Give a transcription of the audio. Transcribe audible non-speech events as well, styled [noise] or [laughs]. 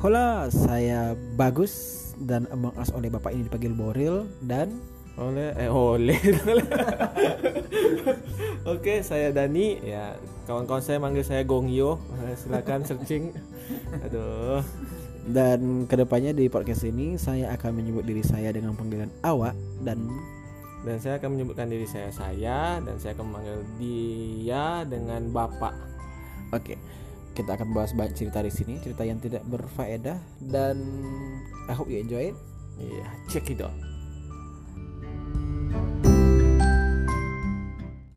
Hola, saya Bagus dan Among Us oleh bapak ini dipanggil Boril dan oleh eh oleh [laughs] Oke, saya Dani. Ya, kawan-kawan saya manggil saya Gongyo. Eh, Silakan searching. Aduh. dan ke depannya di podcast ini saya akan menyebut diri saya dengan panggilan awak dan Dan saya akan menyebutkan diri saya saya dan saya akan memanggil dia dengan bapak. oke kita akan bahas banyak cerita di sini cerita yang tidak berfaedah dan I hope you enjoy it Iya, check it out.